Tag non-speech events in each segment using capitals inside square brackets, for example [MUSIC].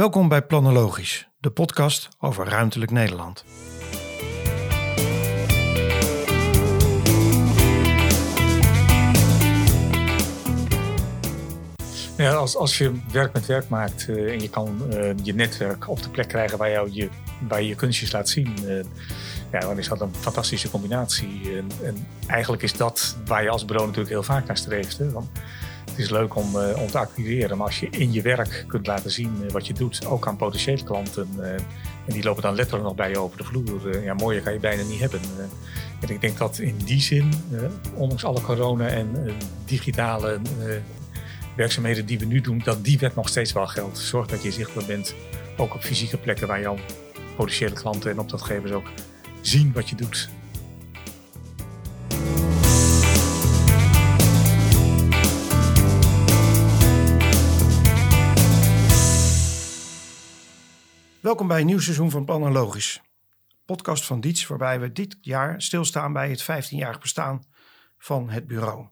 Welkom bij Planologisch, de podcast over ruimtelijk Nederland. Als, als je werk met werk maakt uh, en je kan uh, je netwerk op de plek krijgen waar, je, je je kunstjes laat zien, uh, ja, dan is dat een fantastische combinatie. En, en, eigenlijk is dat waar je als bureau natuurlijk heel vaak naar streeft. Het is leuk om, om te activeren, maar als je in je werk kunt laten zien wat je doet, ook aan potentiële klanten, en die lopen dan letterlijk nog bij je over de vloer, ja, mooier kan je bijna niet hebben. en ik denk dat in die zin, ondanks alle corona en digitale werkzaamheden die we nu doen, dat die wet nog steeds wel geldt. Zorg dat je zichtbaar bent, ook op fysieke plekken waar jouw potentiële klanten en opdrachtgevers ook zien wat je doet. Welkom bij een nieuw seizoen van Planologisch. Podcast van Diets, waarbij we dit jaar stilstaan bij het 15-jarig bestaan van het bureau.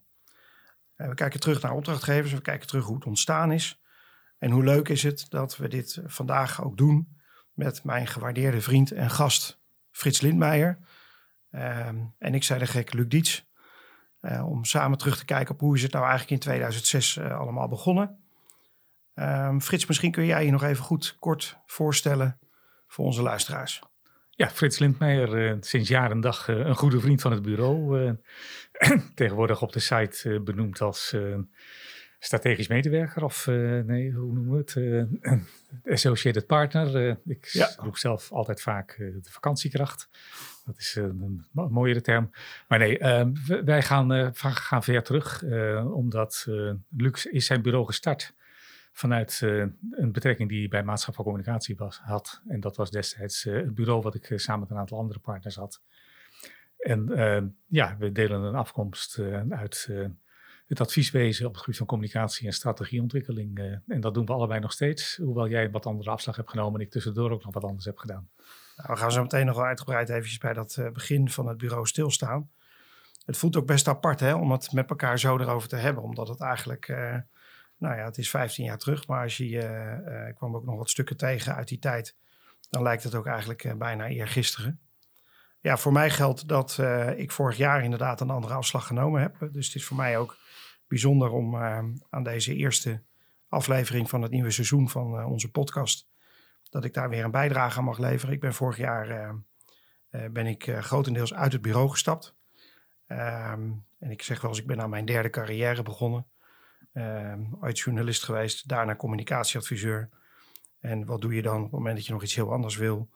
Eh, we kijken terug naar opdrachtgevers, we kijken terug hoe het ontstaan is. En hoe leuk is het dat we dit vandaag ook doen met mijn gewaardeerde vriend en gast Frits Lindmeijer. Ehm, en ik zei de gek Luc Diets. Uh, om samen terug te kijken op hoe is het nou eigenlijk in 2006 uh, eh, allemaal begonnen. Um, Frits, misschien kun jij je nog even goed kort voorstellen voor onze luisteraars. Ja, Frits Lindmeijer, uh, sinds jaar en dag een goede vriend van het bureau. [CLEARS THROAT] tegenwoordig op de site benoemd als strategisch medewerker of nee, hoe noemen we het? [CLEARS THROAT] associated partner. ik ja. roep zelf altijd vaak de vakantiekracht. Dat is een, een mooiere term. Maar nee, wij gaan, gaan ver terug, omdat Lux is zijn bureau gestart vanuit een betrekking die bij Maatschap van Communicatie was, had. En dat was destijds het bureau wat ik samen met een aantal andere partners had. En ja, we delen een afkomst uit het advieswezen op het gebied van communicatie en strategieontwikkeling. en dat doen we allebei nog steeds, hoewel jij een wat andere afslag hebt genomen en ik tussendoor ook nog wat anders heb gedaan. Nou, we gaan zo meteen nog wel uitgebreid eventjes bij dat begin van het bureau stilstaan. Het voelt ook best apart hè, om het met elkaar zo erover te hebben, omdat het eigenlijk, nou ja, het is 15 jaar terug, maar als je, ik kwam ook nog wat stukken tegen uit die tijd, dan lijkt het ook eigenlijk bijna eergisteren. Ja, voor mij geldt dat uh, ik vorig jaar inderdaad een andere afslag genomen heb. Dus het is voor mij ook bijzonder om aan deze eerste aflevering van het nieuwe seizoen van onze podcast, dat ik daar weer een bijdrage aan mag leveren. Ik ben vorig jaar ben ik grotendeels uit het bureau gestapt. Um, en ik zeg wel eens, ik ben aan mijn derde carrière begonnen. Um, ooit journalist geweest, daarna communicatieadviseur. En wat doe je dan op het moment dat je nog iets heel anders wil?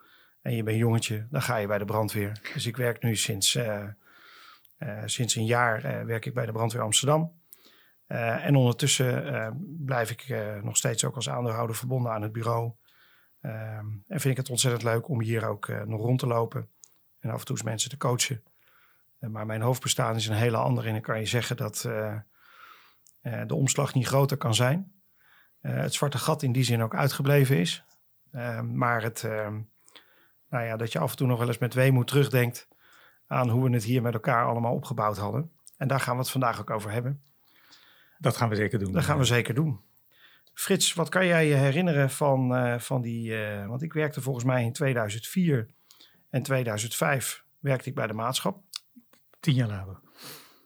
en je bent jongetje, dan ga je bij de brandweer. Dus ik werk nu sinds, uh, uh, sinds een jaar uh, werk ik bij de brandweer Amsterdam. en ondertussen blijf ik nog steeds ook als aandeelhouder verbonden aan het bureau. Ehm, en vind ik het ontzettend leuk om hier ook nog rond te lopen en af en toe eens mensen te coachen. maar mijn hoofdbestaan is een hele andere en dan kan je zeggen dat de omslag niet groter kan zijn. het zwarte gat in die zin ook uitgebleven is. Ehm, maar het, nou ja, dat je af en toe nog wel eens met weemoed terugdenkt aan hoe we het hier met elkaar allemaal opgebouwd hadden. En daar gaan we het vandaag ook over hebben. Dat gaan we zeker doen. Dat gaan we zeker doen. Frits, wat kan jij je herinneren van, uh, van die... Uh, want ik werkte volgens mij in 2004 en 2005 werkte ik bij de maatschap. Tien jaar later.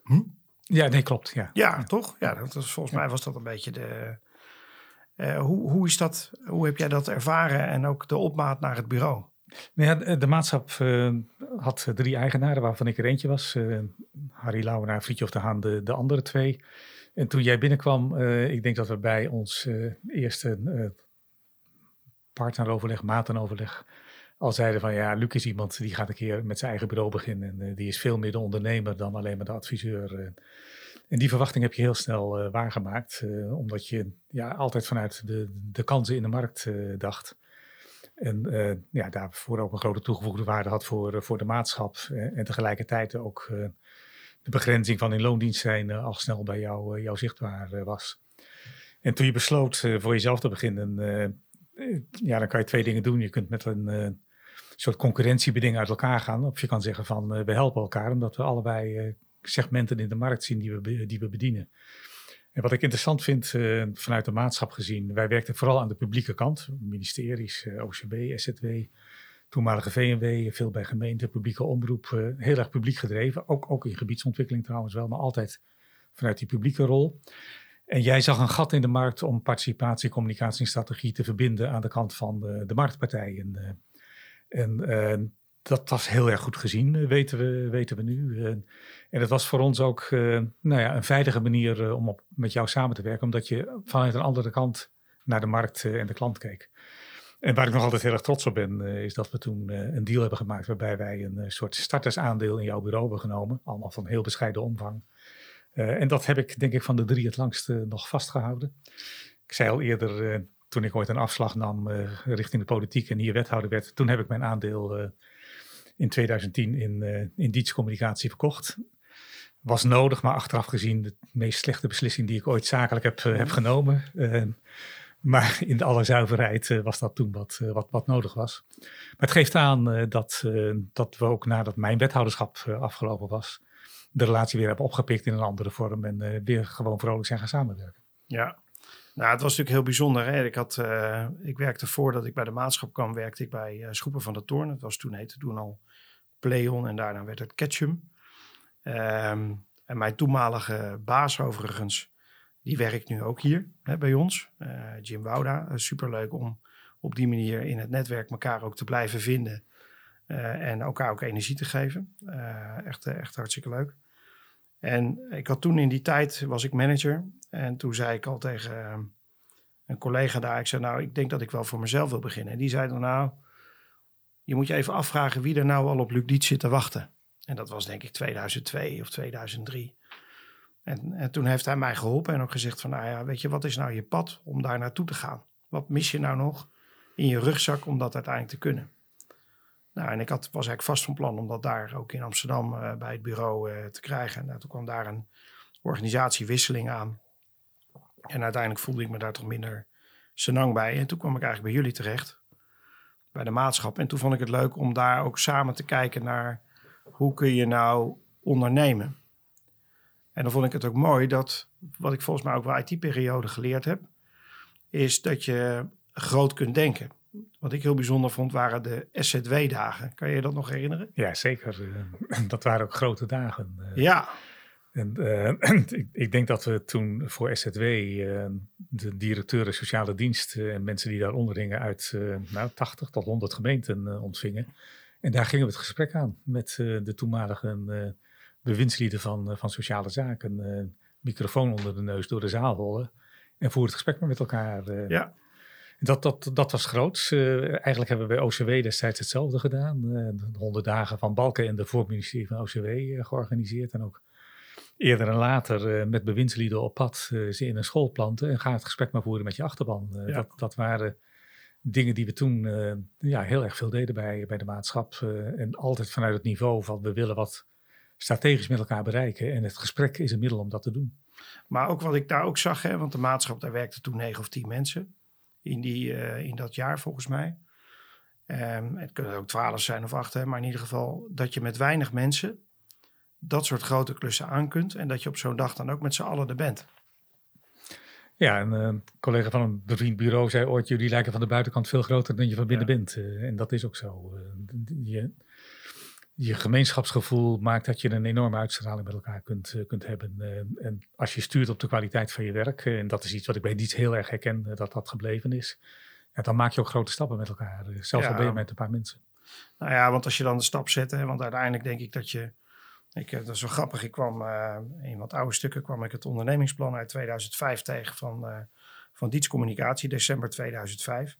Hm? Ja, nee, klopt. Ja, ja, toch? Ja, dat was, volgens mij was dat een beetje de... Uh, hoe, hoe, is dat, hoe heb jij dat ervaren en ook de opmaat naar het bureau? Nou de maatschap uh, had drie eigenaren, waarvan ik er eentje was. Uh, Harry Lauwenaar, Friedjof de Haan, de, de andere twee. En toen jij binnenkwam, ik denk dat we bij ons eerste partneroverleg, matenoverleg, al zeiden van ja, Luc is iemand die gaat een keer met zijn eigen bureau beginnen. En die is veel meer de ondernemer dan alleen maar de adviseur. En die verwachting heb je heel snel waargemaakt, omdat je ja, altijd vanuit de, de kansen in de markt dacht. En ja, daarvoor ook een grote toegevoegde waarde had voor, voor de maatschap. En tegelijkertijd ook de begrenzing van in loondienst zijn al snel bij jou, jou zichtbaar was. En toen je besloot voor jezelf te beginnen, ja, dan kan je twee dingen doen. Je kunt met een soort concurrentiebeding uit elkaar gaan. Of je kan zeggen van we helpen elkaar, omdat we allebei segmenten in de markt zien die we, die we bedienen. En wat ik interessant vind vanuit de maatschap gezien, wij werkten vooral aan de publieke kant, ministeries, OCB, SZW, toenmalige VNW, veel bij gemeenten, publieke omroep, heel erg publiek gedreven. Ook, ook in gebiedsontwikkeling trouwens wel, maar altijd vanuit die publieke rol. En jij zag een gat in de markt om participatie, te verbinden aan de kant van de marktpartijen. En uh, dat was heel erg goed gezien, weten we, weten we nu. en het was voor ons ook nou ja, een veilige manier om op, met jou samen te werken, omdat je vanuit een andere kant naar de markt en de klant keek. En waar ik nog altijd heel erg trots op ben, is dat we toen een deal hebben gemaakt waarbij wij een soort startersaandeel in jouw bureau hebben genomen. Allemaal van heel bescheiden omvang. En dat heb ik denk ik van de drie het langst nog vastgehouden. Ik zei al eerder, toen ik ooit een afslag nam richting de politiek en hier wethouder werd, toen heb ik mijn aandeel in 2010 in, in Diets Communicatie verkocht. Was nodig, maar achteraf gezien de meest slechte beslissing die ik ooit zakelijk heb, heb genomen. maar [LAUGHS] in alle zuiverheid was dat toen wat, wat, wat nodig was. Maar het geeft aan dat, dat we ook nadat mijn wethouderschap afgelopen was, de relatie weer hebben opgepikt in een andere vorm en uh, weer gewoon vrolijk zijn gaan samenwerken. Ja, nou, het was natuurlijk heel bijzonder. Hè? Ik, had, uh, ik werkte voordat ik bij de maatschap kwam, werkte ik bij uh, Schoepen van de Toorn. Het was toen heette toen al Pleon en daarna werd het Ketchum. Um, en mijn toenmalige baas overigens, die werkt nu ook hier hè, bij ons. Jim Wouda, superleuk om op die manier in het netwerk elkaar ook te blijven vinden. en elkaar ook energie te geven. echt, echt hartstikke leuk. En ik had toen in die tijd, was ik manager. En toen zei ik al tegen ehm, een collega daar, ik zei nou, ik denk dat ik wel voor mezelf wil beginnen. En die zei dan nou, je moet je even afvragen wie er nou al op Luc Dietz zit te wachten. En dat was denk ik 2002 of 2003. En, en toen heeft hij mij geholpen en ook gezegd van, nou ja, weet je, wat is nou je pad om daar naartoe te gaan? Wat mis je nou nog in je rugzak om dat uiteindelijk te kunnen? Nou, en ik had, was eigenlijk vast van plan om dat daar ook in Amsterdam uh, bij het bureau uh, te krijgen. Nou, toen kwam daar een organisatiewisseling aan. En uiteindelijk voelde ik me daar toch minder senang bij. En toen kwam ik eigenlijk bij jullie terecht, bij de maatschap. En toen vond ik het leuk om daar ook samen te kijken naar hoe kun je nou ondernemen. En dan vond ik het ook mooi dat, wat ik volgens mij ook wel IT-periode geleerd heb, is dat je groot kunt denken. Wat ik heel bijzonder vond, waren de SZW-dagen. Kan je je dat nog herinneren? Ja, zeker. Eh, [LAUGHS] dat waren ook grote dagen. Eh. Ja. En uh, [CLEARS THROAT] ik, ik, denk dat we toen voor SZW, uh, de directeuren sociale dienst en mensen die daaronder hingen uit nou, 80 tot 100 gemeenten ontvingen. En daar gingen we het gesprek aan met de toenmalige bewindslieden van, van sociale zaken. microfoon onder de neus door de zaal rollen en voer het gesprek maar met elkaar. ja. Dat, dat, dat was groot. Uh, eigenlijk hebben we bij OCW destijds hetzelfde gedaan. Uh, de honderd dagen van Balken en de voorministerie van OCW uh, eh, georganiseerd. En ook eerder en later met bewindslieden op pad ze in een school planten. En ga het gesprek maar voeren met je achterban. Ja. dat, dat waren dingen die we toen ja, heel erg veel deden bij, bij de maatschap. en altijd vanuit het niveau van we willen wat strategisch met elkaar bereiken. En het gesprek is een middel om dat te doen. Maar ook wat ik daar ook zag, hè, want de maatschap, daar werkten toen negen of tien mensen in, die, uh, in dat jaar volgens mij. Um, het kunnen er ook twaalf zijn of acht, hè, maar in ieder geval dat je met weinig mensen dat soort grote klussen aan kunt en dat je op zo'n dag dan ook met z'n allen er bent. Ja, een uh, collega van een bevriend bureau zei ooit: jullie lijken van de buitenkant veel groter dan je van binnen bent. Uh, en dat is ook zo. je, je gemeenschapsgevoel maakt dat je een enorme uitstraling met elkaar kunt, uh, kunt hebben. Uh, en als je stuurt op de kwaliteit van je werk, uh, en dat is iets wat ik bij Dietz heel erg herken, dat dat gebleven is, ja, dan maak je ook grote stappen met elkaar. zelfs al ben je met een paar mensen. Nou ja, want als je dan de stap zet, hè, want uiteindelijk denk ik dat je. Ik, dat is wel grappig. Ik kwam in wat oude stukken kwam ik het ondernemingsplan uit 2005 tegen van, van Dietz Communicatie, december 2005.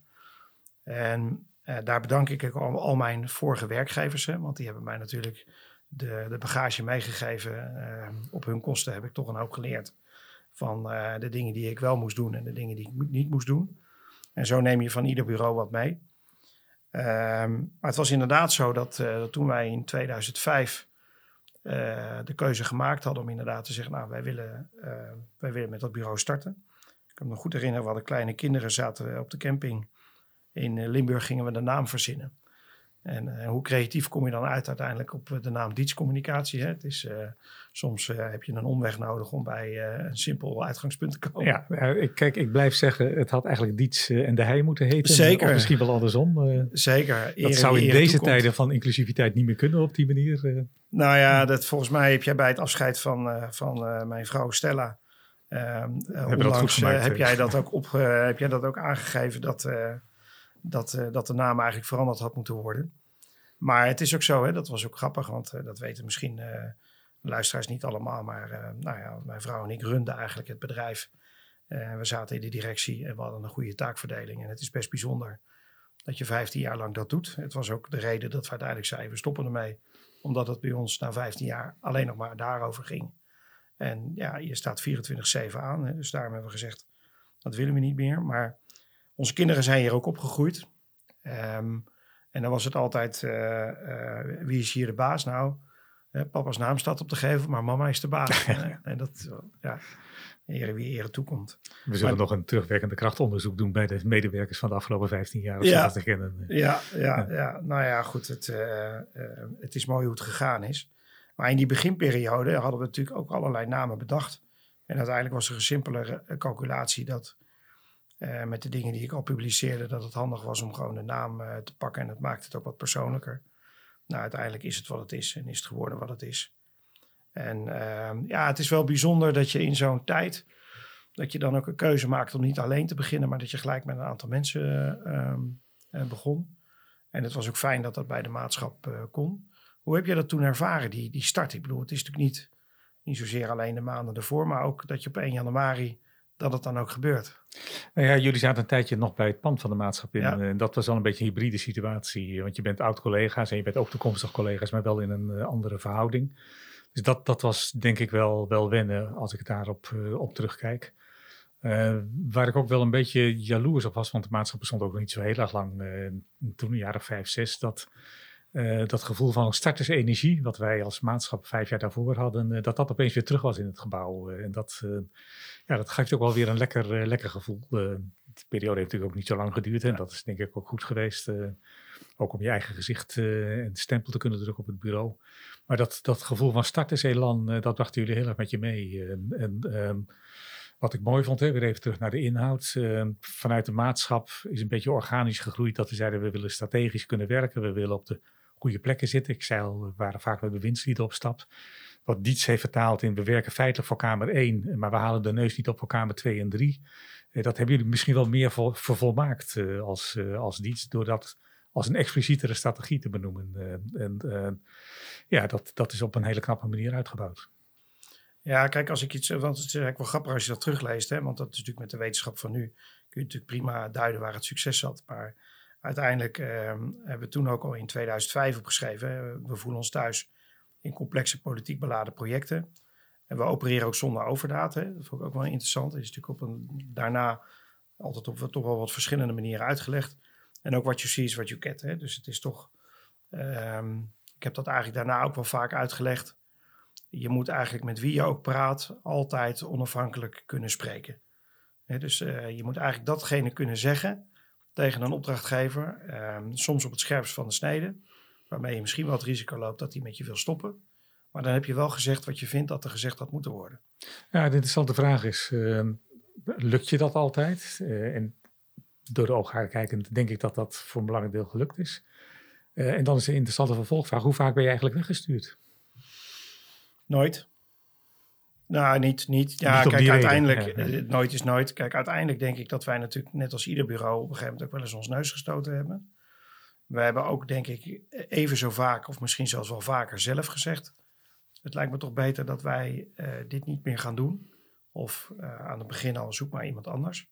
En uh, daar bedank ik al, mijn vorige werkgevers, hè, want die hebben mij natuurlijk de, de bagage meegegeven. Uh, op hun kosten heb ik toch een hoop geleerd van uh, de dingen die ik wel moest doen en de dingen die ik niet moest doen. En zo neem je van ieder bureau wat mee. Ehm, maar het was inderdaad zo dat, dat toen wij in 2005 de keuze gemaakt hadden om inderdaad te zeggen, nou wij willen, wij willen met dat bureau starten. Ik kan me goed herinneren, we hadden kleine kinderen zaten op de camping in eh, Limburg gingen we de naam verzinnen. En hoe creatief kom je dan uit uiteindelijk op de naam dienstcommunicatie? Hè? Het is, soms heb je een omweg nodig om bij een simpel uitgangspunt te komen. Ja, ik, kijk, ik blijf zeggen, het had eigenlijk Diets en de Hei moeten heten. Zeker. Of misschien wel andersom. Zeker. dat zou in deze tijden van inclusiviteit niet meer kunnen op die manier. Nou ja, dat, volgens mij heb jij bij het afscheid van, van mijn vrouw Stella Um, onlangs heb, jij dat ook op, heb jij dat ook aangegeven dat, dat, dat de naam eigenlijk veranderd had moeten worden. Maar het is ook zo, hè, dat was ook grappig, want dat weten misschien luisteraars niet allemaal. Maar nou ja, mijn vrouw en ik runden eigenlijk het bedrijf. we zaten in de directie en we hadden een goede taakverdeling. En het is best bijzonder dat je 15 jaar lang dat doet. Het was ook de reden dat we uiteindelijk zeiden, we stoppen ermee. Omdat het bij ons na 15 jaar alleen nog maar daarover ging. En ja, je staat 24-7 aan. Dus daarom hebben we gezegd, dat willen we niet meer. Maar onze kinderen zijn hier ook opgegroeid. Um, en dan was het altijd, uh, uh, wie is hier de baas? Nou, papa's naam staat op de gevel, maar mama is de baas. [LAUGHS] en dat, ja, ere wie ere toekomt. We zullen nog een terugwerkende krachtonderzoek doen bij de medewerkers van de afgelopen 15 jaar. Ja, te kennen. Ja, ja, ja, nou ja, goed. Het, het is mooi hoe het gegaan is. Maar in die beginperiode hadden we natuurlijk ook allerlei namen bedacht. En uiteindelijk was er een simpele calculatie dat uh, met de dingen die ik al publiceerde, dat het handig was om gewoon de naam uh, te pakken. En het maakt het ook wat persoonlijker. Nou, uiteindelijk is het wat het is en is het geworden wat het is. En uh, ja, het is wel bijzonder dat je in zo'n tijd, dat je dan ook een keuze maakt om niet alleen te beginnen, maar dat je gelijk met een aantal mensen ehm, eh, begon. En het was ook fijn dat dat bij de maatschap kon. Hoe heb je dat toen ervaren, die, die start? Ik bedoel, het is natuurlijk niet, niet zozeer alleen de maanden ervoor, maar ook dat je op 1 januari, dat het dan ook gebeurt. Nou ja, jullie zaten een tijdje nog bij het pand van de maatschappij. Ja. En dat was al een beetje een hybride situatie. Want je bent oud-collega's en je bent ook toekomstig collega's, maar wel in een uh, andere verhouding. Dus dat, dat was denk ik wel, wel wennen als ik daarop uh, op terugkijk. Uh, waar ik ook wel een beetje jaloers op was, want de maatschappij bestond ook nog niet zo heel erg lang. toen, een jaar of vijf, zes, dat uh, dat gevoel van startersenergie, wat wij als maatschap vijf jaar daarvoor hadden, uh, dat dat opeens weer terug was in het gebouw. Uh, en dat, ja, dat geeft ook wel weer een lekker, lekker gevoel. de periode heeft natuurlijk ook niet zo lang geduurd en dat is denk ik ook goed geweest. ook om je eigen gezicht en stempel te kunnen drukken op het bureau. Maar dat, dat gevoel van starterselan, dat brachten jullie heel erg met je mee. en ehm, wat ik mooi vond, hè, weer even terug naar de inhoud. Uh, vanuit de maatschap is een beetje organisch gegroeid dat we zeiden we willen strategisch kunnen werken. We willen op de goede plekken zitten. Ik zei al, we waren vaak met bewindslieden op stap. Wat Diets heeft vertaald in, we werken feitelijk voor Kamer 1, maar we halen de neus niet op voor Kamer 2 en 3. Eh, dat hebben jullie misschien wel meer vervolmaakt uh, als, uh, als Diets, door dat als een explicietere strategie te benoemen. en ja, dat, dat is op een hele knappe manier uitgebouwd. Ja, kijk, als ik iets, want het is eigenlijk wel grappig als je dat terugleest, hè, want dat is natuurlijk met de wetenschap van nu, kun je natuurlijk prima duiden waar het succes zat. Maar uiteindelijk uh, hebben we toen ook al in 2005 opgeschreven. We voelen ons thuis in complexe politiek beladen projecten. En we opereren ook zonder overdaad. Hè. Dat vond ik ook wel interessant. Het is natuurlijk op een, daarna altijd op toch wel wat verschillende manieren uitgelegd. En ook what you see is what you get. Hè. Dus het is toch... Um, ik heb dat eigenlijk daarna ook wel vaak uitgelegd. Je moet eigenlijk met wie je ook praat altijd onafhankelijk kunnen spreken. dus uh, je moet eigenlijk datgene kunnen zeggen tegen een opdrachtgever, ehm, soms op het scherpst van de snede, waarmee je misschien wel het risico loopt dat hij met je wil stoppen. Maar dan heb je wel gezegd wat je vindt dat er gezegd had moeten worden. Ja, de interessante vraag is, uh, lukt je dat altijd? Uh, en door de ogen kijkend denk ik dat dat voor een belangrijk deel gelukt is. Uh, en dan is de interessante vervolgvraag, hoe vaak ben je eigenlijk weggestuurd? Nooit. Nou, niet. niet ja, kijk, uiteindelijk, eh, nooit is nooit. Kijk, uiteindelijk denk ik dat wij natuurlijk, net als ieder bureau, op een gegeven moment ook wel eens ons neus gestoten hebben. We hebben ook, denk ik, even zo vaak, of misschien zelfs wel vaker zelf gezegd. Het lijkt me toch beter dat wij uh, dit niet meer gaan doen. Of uh, aan het begin al zoek maar iemand anders.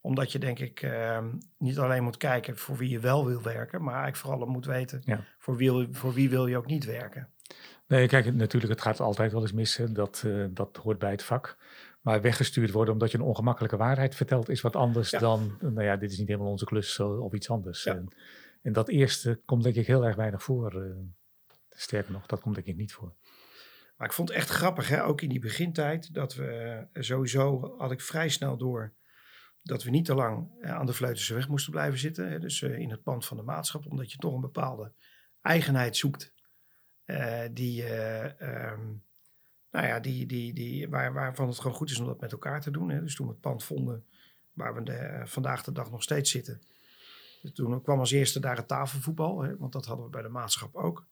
Omdat je, denk ik, uh, niet alleen moet kijken voor wie je wel wil werken, maar eigenlijk vooral moet weten ja. voor, wie, voor wie wil je ook niet werken. Nee, kijk, natuurlijk, het gaat altijd wel eens mis. Dat, uh, dat hoort bij het vak. Maar weggestuurd worden omdat je een ongemakkelijke waarheid vertelt, is wat anders dan, nou ja, dit is niet helemaal onze klus of iets anders. Ja. En, en, dat eerste komt denk ik heel erg weinig voor. Uh, sterker nog, dat komt denk ik niet voor. Maar ik vond het echt grappig, hè? ook in die begintijd, dat we sowieso had ik vrij snel door dat we niet te lang aan de Vleutense weg moesten blijven zitten. Hè, dus in het pand van de maatschap, omdat je toch een bepaalde eigenheid zoekt. Die, ehm, nou ja, die, die, die, waar, waarvan het gewoon goed is om dat met elkaar te doen. Hè. Dus toen we het pand vonden waar we de, vandaag de dag nog steeds zitten. Toen kwam als eerste daar het tafelvoetbal, hè, want dat hadden we bij de maatschap ook.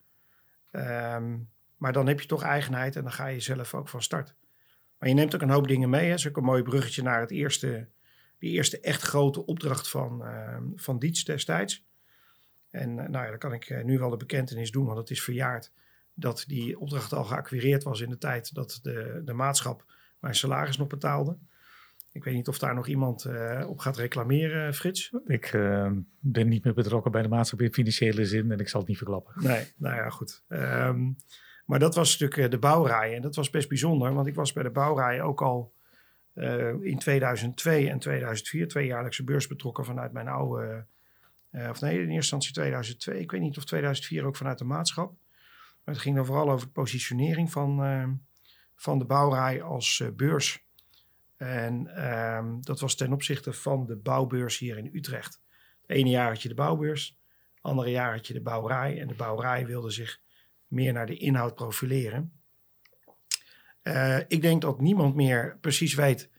Ehm, maar dan heb je toch eigenheid en dan ga je zelf ook van start. Maar je neemt ook een hoop dingen mee. Hè. is ook een mooi bruggetje naar het eerste, die eerste echt grote opdracht van, uh, van Dietz destijds. En nou ja, dan kan ik nu wel de bekentenis doen, want het is verjaard. Dat die opdracht al geacquireerd was in de tijd dat de, de maatschap mijn salaris nog betaalde. Ik weet niet of daar nog iemand uh, op gaat reclameren, Frits. Ik uh, ben niet meer betrokken bij de maatschappij in financiële zin en ik zal het niet verklappen. Nee, nou ja, goed. Um, maar dat was natuurlijk de bouwrij en dat was best bijzonder, want ik was bij de bouwrij ook al uh, in 2002 en 2004, twee jaarlijkse beurs betrokken vanuit mijn oude, of nee, in eerste instantie 2002. Ik weet niet of 2004 ook vanuit de maatschap. Het ging dan vooral over de positionering van, ehm, van de bouwrij als beurs en um, dat was ten opzichte van de bouwbeurs hier in Utrecht. Het ene jaar had je de bouwbeurs, het andere jaar had je de bouwerij. En de bouwerij wilde zich meer naar de inhoud profileren. Uh, ik denk dat niemand meer precies weet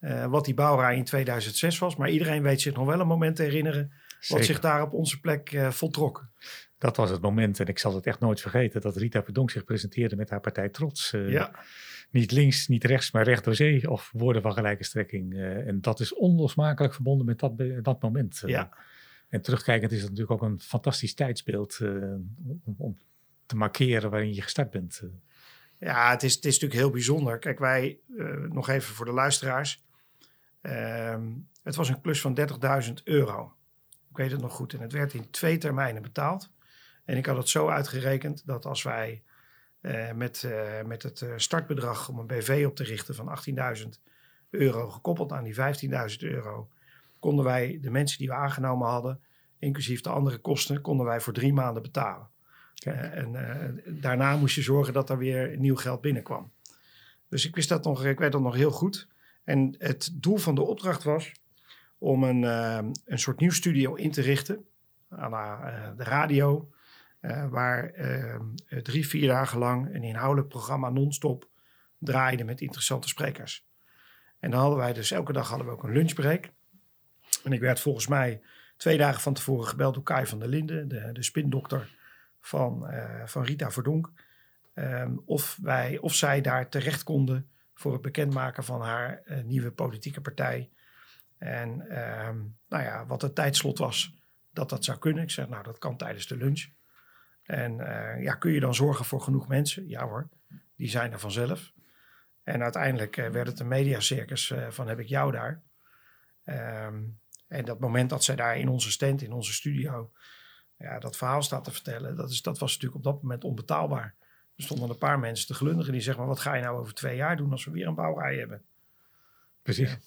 uh, wat die bouwerij in 2006 was. Maar iedereen weet zich nog wel een moment te herinneren Zeker. wat zich daar op onze plek uh, voltrok. Dat was het moment, en ik zal het echt nooit vergeten, dat Rita Verdonk zich presenteerde met haar partij Trots. ja niet links, niet rechts, maar recht door zee of woorden van gelijke strekking. Uh, en dat is onlosmakelijk verbonden met dat, dat moment. Ja. En terugkijkend is het natuurlijk ook een fantastisch tijdsbeeld om, om, te markeren waarin je gestart bent. Ja, het is, het is natuurlijk heel bijzonder. Kijk, wij, nog even voor de luisteraars. Ehm, het was een klus van 30.000 euro. Ik weet het nog goed. En het werd in twee termijnen betaald. En ik had het zo uitgerekend dat als wij uh, met, uh, met het uh, startbedrag om een BV op te richten van 18.000 euro, gekoppeld aan die 15.000 euro, konden wij de mensen die we aangenomen hadden, inclusief de andere kosten, konden wij voor drie maanden betalen. en daarna moest je zorgen dat er weer nieuw geld binnenkwam. Dus ik wist dat nog, ik weet dat nog heel goed. En het doel van de opdracht was om een, een soort nieuw studio in te richten aan de radio, uh, waar uh, drie, vier dagen lang een inhoudelijk programma non-stop draaide met interessante sprekers. En dan hadden wij dus elke dag hadden we ook een lunchbreak. En ik werd volgens mij twee dagen van tevoren gebeld door Kai van der Linden, de, de spindokter van, uh, van Rita Verdonk. Um, of, wij, of zij daar terecht konden voor het bekendmaken van haar nieuwe politieke partij. En um, nou ja, wat het tijdslot was, dat dat zou kunnen. Ik zeg, nou, dat kan tijdens de lunch. En uh, ja, kun je dan zorgen voor genoeg mensen? Ja hoor, die zijn er vanzelf. En uiteindelijk uh, werd het een mediacircus uh, van heb ik jou daar. Um, en dat moment dat zij daar in onze stand, in onze studio, ja, dat verhaal staat te vertellen, dat, is, dat was natuurlijk op dat moment onbetaalbaar. Er stonden een paar mensen te glunderen die zeggen, maar wat ga je nou over twee jaar doen als we weer een bouwrij hebben? Precies. Ja.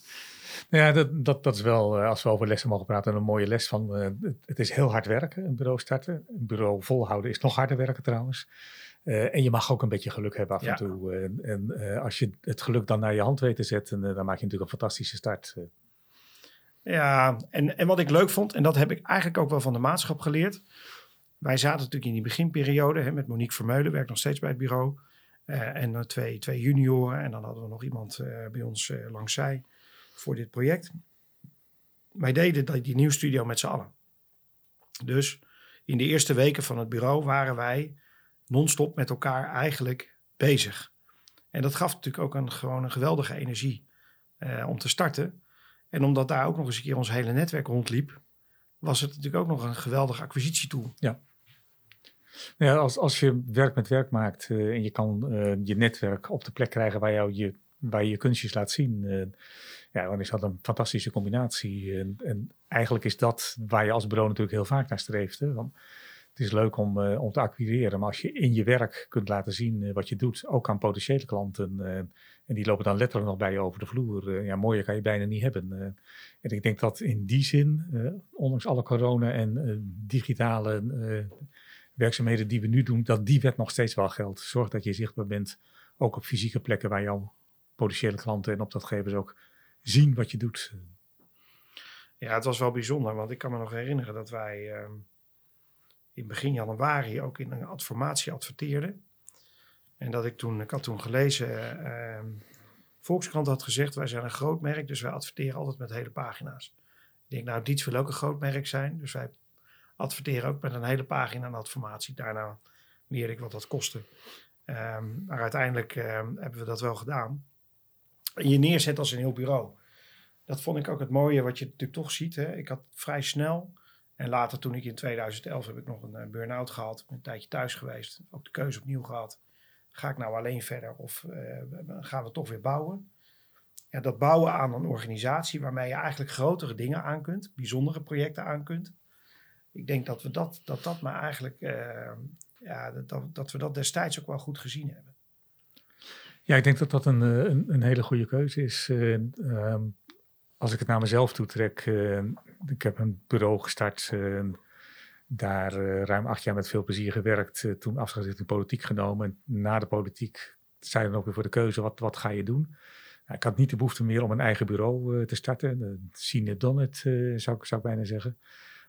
Nou ja, dat, dat, dat is wel, als we over lessen mogen praten, een mooie les van. Uh, het is heel hard werken, een bureau starten. Een bureau volhouden is nog harder werken trouwens. Uh, en je mag ook een beetje geluk hebben af ja. en toe. Uh, en als je het geluk dan naar je hand weet te zetten, dan maak je natuurlijk een fantastische start. Ja, en, en wat ik leuk vond, en dat heb ik eigenlijk ook wel van de maatschap geleerd. Wij zaten natuurlijk in die beginperiode hè, met Monique Vermeulen, werkt nog steeds bij het bureau. en twee, twee junioren. En dan hadden we nog iemand bij ons langs zij voor dit project. Wij deden die nieuwstudio met z'n allen. Dus in de eerste weken van het bureau waren wij non-stop met elkaar eigenlijk bezig. En dat gaf natuurlijk ook een, gewoon een geweldige energie eh, om te starten. En omdat daar ook nog eens een keer ons hele netwerk rondliep, was het natuurlijk ook nog een geweldige acquisitietool. Ja. Ja, als, als je werk met werk maakt uh, en je kan uh, je netwerk op de plek krijgen waar, jou je, waar je je kunstjes laat zien, uh, ja, dan is dat een fantastische combinatie. En, en, eigenlijk is dat waar je als bureau natuurlijk heel vaak naar streeft. Hè? Want het is leuk om, uh, om te acquireren, maar als je in je werk kunt laten zien uh, wat je doet, ook aan potentiële klanten, uh, en die lopen dan letterlijk nog bij je over de vloer, ja, mooier kan je bijna niet hebben. en ik denk dat in die zin, ondanks alle corona en digitale werkzaamheden die we nu doen, dat die wet nog steeds wel geldt. Zorg dat je zichtbaar bent, ook op fysieke plekken waar jouw potentiële klanten en opdrachtgevers ook zien wat je doet. Ja, het was wel bijzonder, want ik kan me nog herinneren dat wij ehm, in begin januari ook in een adformatie adverteerden. En dat ik toen, ik had toen gelezen, ehm, Volkskrant had gezegd, wij zijn een groot merk, dus wij adverteren altijd met hele pagina's. Ik denk, nou, Dietz wil ook een groot merk zijn, dus wij adverteren ook met een hele pagina aan adformatie. Daarna leerde ik wat dat kostte. Ehm, maar uiteindelijk hebben we dat wel gedaan. Je neerzet als een heel bureau. Dat vond ik ook het mooie wat je natuurlijk toch ziet. Hè. Ik had vrij snel, en later toen ik in 2011 heb ik nog een uh, burn-out gehad, een tijdje thuis geweest, ook de keuze opnieuw gehad. Ga ik nou alleen verder of uh, gaan we toch weer bouwen? Ja, dat bouwen aan een organisatie waarmee je eigenlijk grotere dingen aan kunt, bijzondere projecten aan kunt. Ik denk dat we dat, dat, dat maar eigenlijk uh, ja, dat, dat we dat destijds ook wel goed gezien hebben. Ja, ik denk dat dat een, eh, een, een hele goede keuze is. Uh, als ik het naar mezelf toetrek, uh, ik heb een bureau gestart, daar ruim acht jaar met veel plezier gewerkt, toen afscheid in de politiek genomen. En na de politiek zei dan ook weer voor de keuze, wat, wat ga je doen? Ik had niet de behoefte meer om een eigen bureau te starten. It, done it, zou, zou ik bijna zeggen.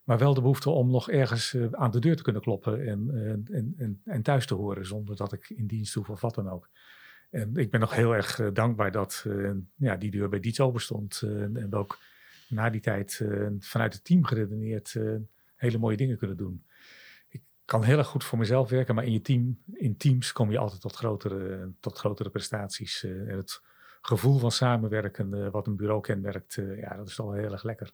Maar wel de behoefte om nog ergens uh, aan de deur te kunnen kloppen en, en, en, en, thuis te horen, zonder dat ik in dienst hoef of wat dan ook. En ik ben nog heel erg uh, dankbaar dat uh, ja, die deur bij Dietz open stond. en ook na die tijd vanuit het team geredeneerd hele mooie dingen kunnen doen. Ik kan heel erg goed voor mezelf werken, maar in je team, in teams kom je altijd tot grotere, tot grotere prestaties. en het gevoel van samenwerken, wat een bureau kenmerkt, ja, dat is al heel erg lekker.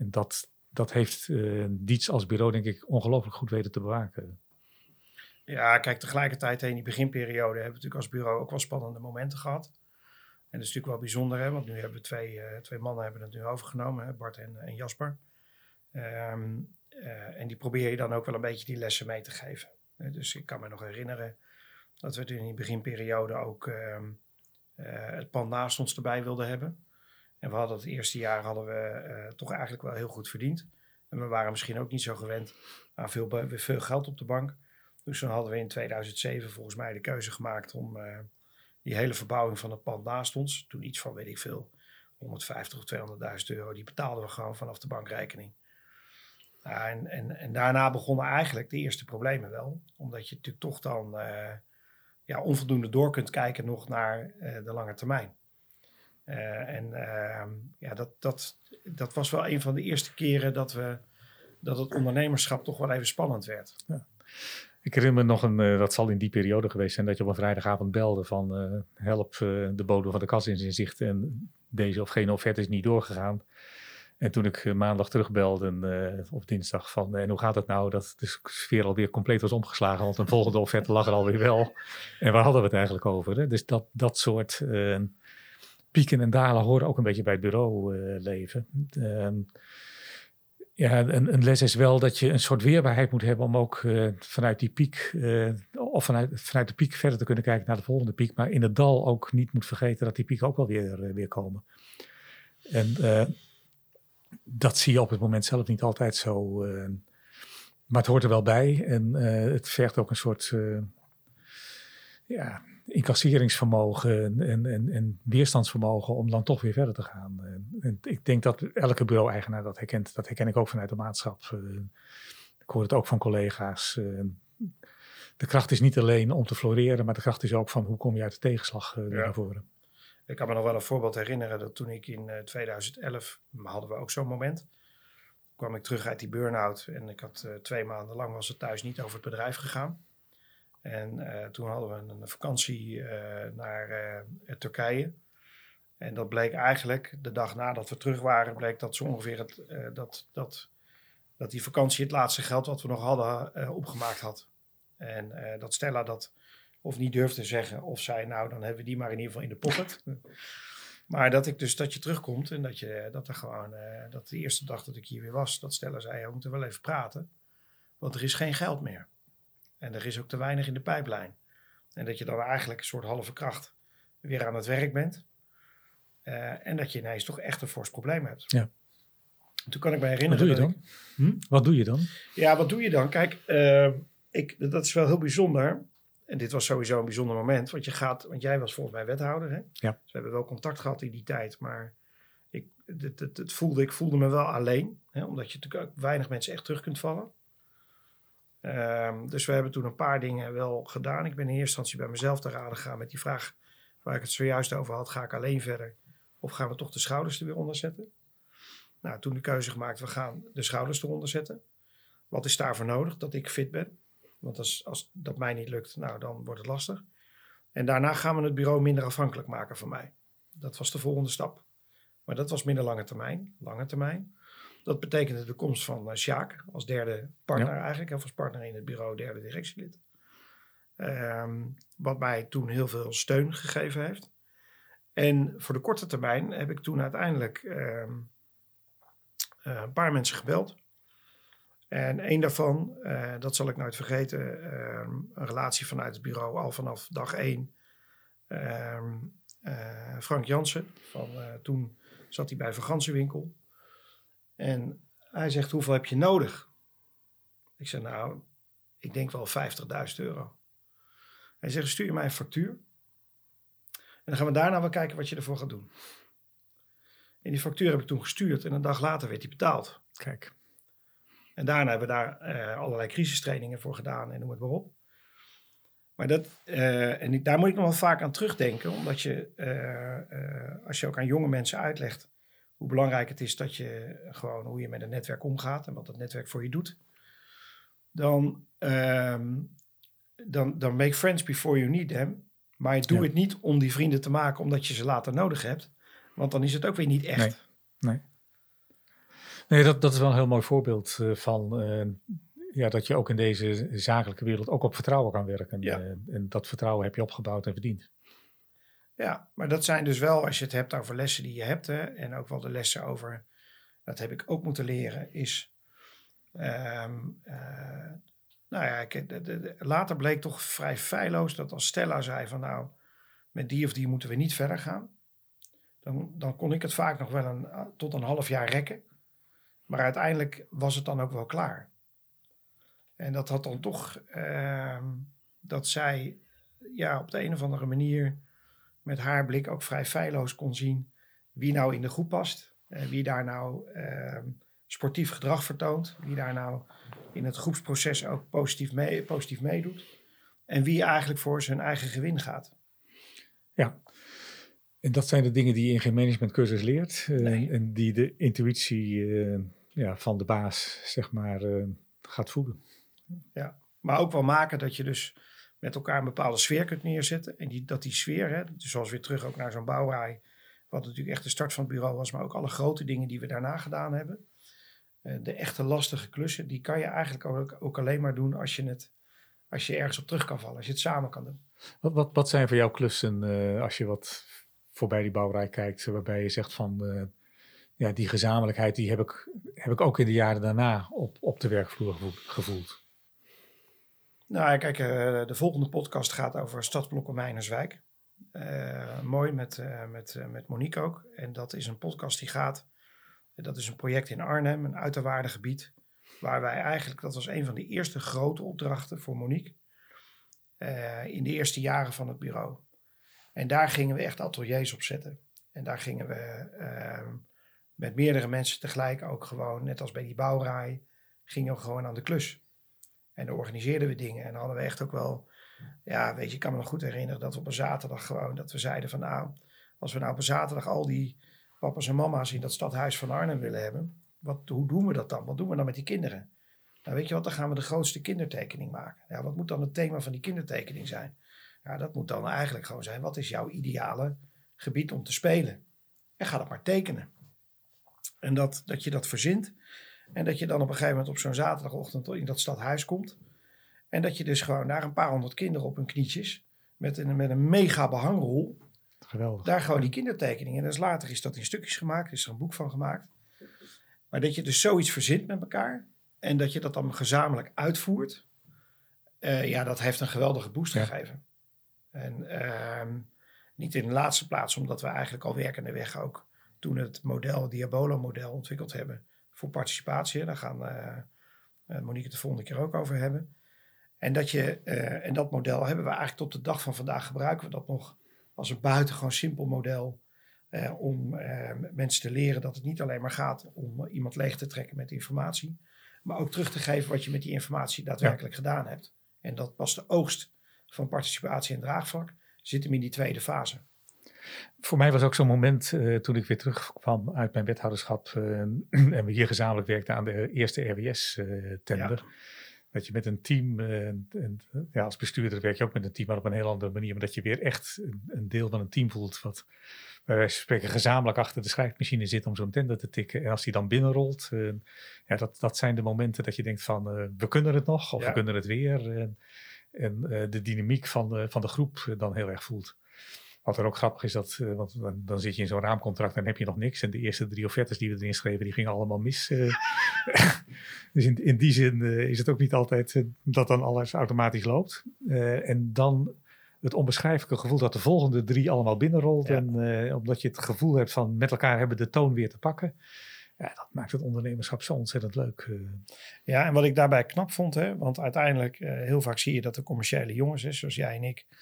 En dat, dat heeft uh, Dietz als bureau, denk ik, ongelooflijk goed weten te bewaken. Ja, kijk, tegelijkertijd in die beginperiode hebben we natuurlijk als bureau ook wel spannende momenten gehad. En dat is natuurlijk wel bijzonder, hè, want nu hebben we twee, uh, twee mannen hebben het nu overgenomen, hè, Bart en, en Jasper. Um, uh, en die probeer je dan ook wel een beetje die lessen mee te geven. dus ik kan me nog herinneren dat we in die beginperiode ook um, het pand naast ons erbij wilden hebben. En we hadden het eerste jaar hadden we toch eigenlijk wel heel goed verdiend. En we waren misschien ook niet zo gewend aan veel, veel geld op de bank. Dus toen hadden we in 2007 volgens mij de keuze gemaakt om uh, die hele verbouwing van het pand naast ons, toen iets van weet ik veel, 150 of 200.000 euro, die betaalden we gewoon vanaf de bankrekening. Uh, en, en, en, daarna begonnen eigenlijk de eerste problemen wel. Omdat je natuurlijk toch dan uh, ja, onvoldoende door kunt kijken nog naar de lange termijn. En uh, ja, dat, dat, dat was wel een van de eerste keren dat, we, dat het ondernemerschap toch wel even spannend werd. Ja. Ik herinner me nog een, uh, dat zal in die periode geweest zijn, dat je op een vrijdagavond belde van help de bodem van de kas in zijn zicht en deze of geen offerte is niet doorgegaan. En toen ik maandag terugbelde of dinsdag van en hoe gaat het nou, dat de sfeer alweer compleet was omgeslagen, want een volgende [LAUGHS] offerte lag er alweer wel. En waar hadden we het eigenlijk over? Hè? Dus dat, dat soort pieken en dalen horen ook een beetje bij het bureauleven. Ja, een, les is wel dat je een soort weerbaarheid moet hebben om ook uh, vanuit die piek, uh, of vanuit, vanuit de piek verder te kunnen kijken naar de volgende piek. Maar in het dal ook niet moet vergeten dat die pieken ook wel weer, uh, weer komen. En dat zie je op het moment zelf niet altijd zo. maar het hoort er wel bij en het vergt ook een soort ja, incasseringsvermogen en, en, en, weerstandsvermogen om dan toch weer verder te gaan. En ik denk dat elke bureau-eigenaar dat herkent. Dat herken ik ook vanuit de maatschap. Eh, ik hoor het ook van collega's. Eh, de kracht is niet alleen om te floreren, maar de kracht is ook van hoe kom je uit de tegenslag uh, naar voren. Ik kan me nog wel een voorbeeld herinneren dat toen ik in 2011 hadden we ook zo'n moment. kwam ik terug uit die burn-out en ik had twee maanden lang was het thuis niet over het bedrijf gegaan. En uh, toen hadden we een, vakantie uh, naar uh, Turkije. En dat bleek eigenlijk, de dag nadat we terug waren, bleek dat zo ongeveer het, dat, dat, dat die vakantie het laatste geld wat we nog hadden opgemaakt had. En dat Stella dat of niet durfde zeggen, of zei, nou dan hebben we die maar in ieder geval in de pocket. [LAUGHS] maar dat ik dus dat je terugkomt en dat je dat er gewoon, dat de eerste dag dat ik hier weer was, dat Stella zei, we moeten wel even praten. Want er is geen geld meer. En er is ook te weinig in de pijplijn. En dat je dan eigenlijk een soort halve kracht weer aan het werk bent. Uh, en dat je ineens toch echt een fors probleem hebt. Ja. Toen kan ik me herinneren. Wat doe je dan? hm? Wat doe je dan? Ja, wat doe je dan? Kijk, uh, ik, dat is wel heel bijzonder. En dit was sowieso een bijzonder moment. Want je gaat, want jij was volgens mij wethouder. Hè? Ja. Dus we hebben wel contact gehad in die tijd. Maar ik, het, het, het voelde, ik voelde me wel alleen. Hè, omdat je natuurlijk ook weinig mensen echt terug kunt vallen. Ehm, dus we hebben toen een paar dingen wel gedaan. Ik ben in eerste instantie bij mezelf te raden gegaan met die vraag waar ik het zojuist over had. Ga ik alleen verder of gaan we toch de schouders er weer onder zetten? Nou, toen de keuze gemaakt, we gaan de schouders eronder zetten. Wat is daarvoor nodig? Dat ik fit ben. Want als, als dat mij niet lukt, nou, dan wordt het lastig. En daarna gaan we het bureau minder afhankelijk maken van mij. Dat was de volgende stap. Maar dat was minder lange termijn. Lange termijn. Dat betekende de komst van uh, Sjaak als derde partner eigenlijk. Of als partner in het bureau, derde directielid. Ehm, wat mij toen heel veel steun gegeven heeft. En voor de korte termijn heb ik toen uiteindelijk ehm, eh, een paar mensen gebeld. En een daarvan, uh, dat zal ik nooit vergeten, ehm, een relatie vanuit het bureau al vanaf dag één. Uh, Frank Jansen, van, toen zat hij bij Vergansenwinkel. En hij zegt, hoeveel heb je nodig? Ik zeg, nou, ik denk wel 50.000 euro. Hij zegt, stuur je mij een factuur. En dan gaan we daarna wel kijken wat je ervoor gaat doen. En die factuur heb ik toen gestuurd en een dag later werd die betaald. Kijk. En daarna hebben we daar uh, allerlei crisistrainingen voor gedaan en noem het maar op. Maar dat, uh, en daar moet ik nog wel vaak aan terugdenken, omdat je, uh, als je ook aan jonge mensen uitlegt hoe belangrijk het is dat je gewoon hoe je met een netwerk omgaat en wat dat netwerk voor je doet, dan, um, dan, dan make friends before you need them. Maar doe ja. het niet om die vrienden te maken omdat je ze later nodig hebt. Want dan is het ook weer niet echt. Nee, nee. nee dat, dat is wel een heel mooi voorbeeld uh, van uh, ja, dat je ook in deze zakelijke wereld ook op vertrouwen kan werken. Ja. Uh, en dat vertrouwen heb je opgebouwd en verdiend. Ja, maar dat zijn dus wel, als je het hebt over lessen die je hebt, hè, en ook wel de lessen over, dat heb ik ook moeten leren, is. Um, nou ja, ik, later bleek toch vrij feilloos dat als Stella zei van nou, met die of die moeten we niet verder gaan. Dan, dan kon ik het vaak nog wel een, tot een half jaar rekken. Maar uiteindelijk was het dan ook wel klaar. En dat had dan toch uh, dat zij ja, op de een of andere manier met haar blik ook vrij feilloos kon zien wie nou in de groep past. Uh, wie daar nou uh, sportief gedrag vertoont. Wie daar nou in het groepsproces ook positief, mee, positief meedoet. En wie eigenlijk voor zijn eigen gewin gaat. Ja, en dat zijn de dingen die je in geen managementcursus leert. Nee. En die de intuïtie uh, ja, van de baas, zeg maar, uh, gaat voeden. Ja, maar ook wel maken dat je dus met elkaar een bepaalde sfeer kunt neerzetten. En die, dat die sfeer, hè, dus zoals weer terug ook naar zo'n bouwraai. Wat natuurlijk echt de start van het bureau was, maar ook alle grote dingen die we daarna gedaan hebben. Uh, de echte lastige klussen, die kan je eigenlijk ook, ook alleen maar doen als je, het, als je ergens op terug kan vallen. Als je het samen kan doen. Wat, wat, wat zijn voor jou klussen uh, als je wat voorbij die bouwrij kijkt, waarbij je zegt van uh, ja, die gezamenlijkheid die heb ik, heb ik ook in de jaren daarna op, op de werkvloer gevoeld? Nou, kijk, uh, de volgende podcast gaat over stadsblokken Meinerswijk. Uh, mooi met, uh, met, met Monique ook. En dat is een podcast die gaat. Dat is een project in Arnhem, een uiterwaardengebied. Waar wij eigenlijk, dat was een van de eerste grote opdrachten voor Monique. in de eerste jaren van het bureau. En daar gingen we echt ateliers op zetten. En daar gingen we uh, met meerdere mensen tegelijk ook gewoon, net als bij die bouwraai, gingen we gewoon aan de klus. En dan organiseerden we dingen. En dan hadden we echt ook wel, ja, weet je, ik kan me nog goed herinneren dat we op een zaterdag gewoon, dat we zeiden van nou, als we nou op een zaterdag al die papa's en mama's in dat stadhuis van Arnhem willen hebben, wat, hoe doen we dat dan? Wat doen we dan met die kinderen? Nou, weet je wat, dan gaan we de grootste kindertekening maken. Ja, wat moet dan het thema van die kindertekening zijn? Ja, dat moet dan eigenlijk gewoon zijn, wat is jouw ideale gebied om te spelen? En ga dat maar tekenen. En dat, dat je dat verzint. En dat je dan op een gegeven moment op zo'n zaterdagochtend in dat stadhuis komt. En dat je dus gewoon daar een paar honderd kinderen op hun knietjes, met een, met een mega behangrol, Geweldig. daar gewoon die kindertekeningen. En dus later is dat in stukjes gemaakt, is er een boek van gemaakt. Maar dat je dus zoiets verzint met elkaar. En dat je dat dan gezamenlijk uitvoert. Uh, ja, dat heeft een geweldige boost ja. gegeven. En uh, niet in de laatste plaats, omdat we eigenlijk al werkende weg ook toen het model, het Diabolo-model ontwikkeld hebben voor participatie. Daar gaan uh, Monique het de volgende keer ook over hebben. En dat, je, uh, en dat model hebben we eigenlijk tot de dag van vandaag gebruiken we dat nog als een buitengewoon simpel model. om mensen te leren dat het niet alleen maar gaat om iemand leeg te trekken met informatie. Maar ook terug te geven wat je met die informatie daadwerkelijk gedaan hebt. En dat pas de oogst van participatie en draagvlak zit hem in die tweede fase. Voor mij was ook zo'n moment uh, toen ik weer terugkwam uit mijn wethouderschap uh, [CLEARS THROAT] en we hier gezamenlijk werkten aan de eerste RWS-tender. Uh, dat je met een team, en, ja, als bestuurder werk je ook met een team, maar op een heel andere manier. Maar dat je weer echt een, een deel van een team voelt wat bij wijze van spreken gezamenlijk achter de schrijfmachine zit om zo'n tender te tikken. En als die dan binnenrolt, ja, dat, dat zijn de momenten dat je denkt van we kunnen het nog of we kunnen het weer. en de dynamiek van van de groep dan heel erg voelt. Wat er ook grappig is, dat, uh, want dan, dan, zit je in zo'n raamcontract en heb je nog niks. En de eerste drie offertes die we erin schreven, die gingen allemaal mis. Uh, [LAUGHS] dus in, in die zin uh, is het ook niet altijd dat dan alles automatisch loopt. en dan het onbeschrijfelijke gevoel dat de volgende drie allemaal binnenrolt. Ja. En omdat je het gevoel hebt van met elkaar hebben de toon weer te pakken. Ja, dat maakt het ondernemerschap zo ontzettend leuk. Ja, en wat ik daarbij knap vond, hè, want uiteindelijk heel vaak zie je dat de commerciële jongens, hè, zoals jij en ik, eh,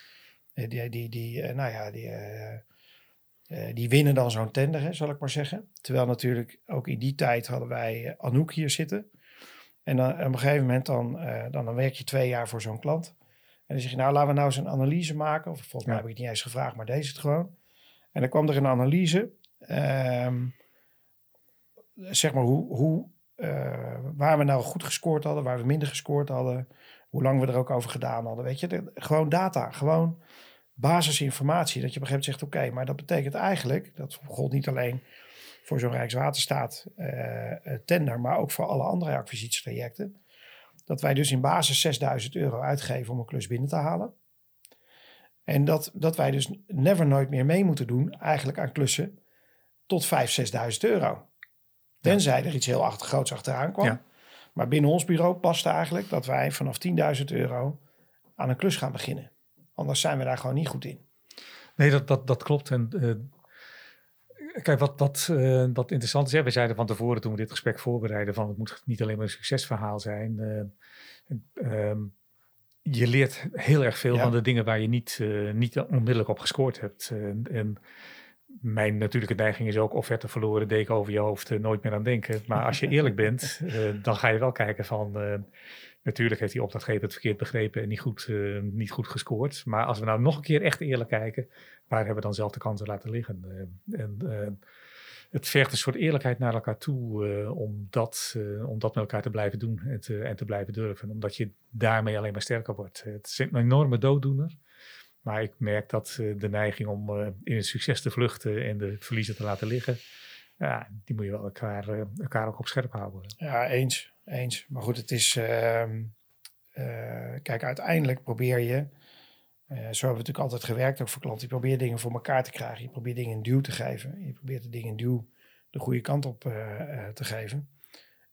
die, die, die, eh, nou ja, die, eh, die winnen dan zo'n tender, hè, zal ik maar zeggen. Terwijl natuurlijk ook in die tijd hadden wij Anouk hier zitten. En dan, op een gegeven moment dan, dan, dan werk je twee jaar voor zo'n klant. En dan zeg je, nou laten we nou eens een analyse maken. Of volgens mij heb ik het niet eens gevraagd, maar deze het gewoon. En dan kwam er een analyse. Ehm, zeg maar hoe, hoe uh, waar we nou goed gescoord hadden, waar we minder gescoord hadden. Hoe lang we er ook over gedaan hadden. Weet je, gewoon data. Gewoon basisinformatie. Dat je op een gegeven moment zegt: oké, maar dat betekent eigenlijk, dat gold niet alleen voor zo'n Rijkswaterstaat uh, tender, maar ook voor alle andere acquisitietrajecten. Dat wij dus in basis 6000 euro uitgeven om een klus binnen te halen. En dat, dat wij dus never nooit meer mee moeten doen, eigenlijk aan klussen tot 5.000, 6.000 euro. Tenzij er iets heel achter, groots achteraan kwam. Ja. Maar binnen ons bureau past eigenlijk dat wij vanaf 10.000 euro aan een klus gaan beginnen. Anders zijn we daar gewoon niet goed in. Nee, dat, dat, dat klopt. En uh, kijk, wat, wat, uh, wat interessant is, hè, we zeiden van tevoren toen we dit gesprek voorbereiden, van het moet niet alleen maar een succesverhaal zijn. Uh, je leert heel erg veel ja. van de dingen waar je niet, niet onmiddellijk op gescoord hebt. en mijn natuurlijke neiging is ook offerte verloren, deken over je hoofd, nooit meer aan denken. Maar als je eerlijk bent, [LAUGHS] dan ga je wel kijken van Natuurlijk heeft die opdrachtgever het verkeerd begrepen en niet goed, uh, niet goed gescoord. Maar als we nou nog een keer echt eerlijk kijken, waar hebben we dan zelf de kansen laten liggen? Uh, en uh, het vergt een soort eerlijkheid naar elkaar toe om, dat, om dat met elkaar te blijven doen en te, en te blijven durven. Omdat je daarmee alleen maar sterker wordt. Het is een enorme dooddoener. Maar ik merk dat de neiging om in het succes te vluchten en de verliezen te laten liggen, ja, die moet je wel elkaar, elkaar ook op scherp houden. Ja, eens. Eens. Maar goed, het is. Uh, uh, kijk, uiteindelijk probeer je. Uh, zo hebben we natuurlijk altijd gewerkt, ook voor klanten. Je probeert dingen voor elkaar te krijgen. Je probeert dingen een duw te geven. Je probeert de dingen een duw de goede kant op eh, te geven.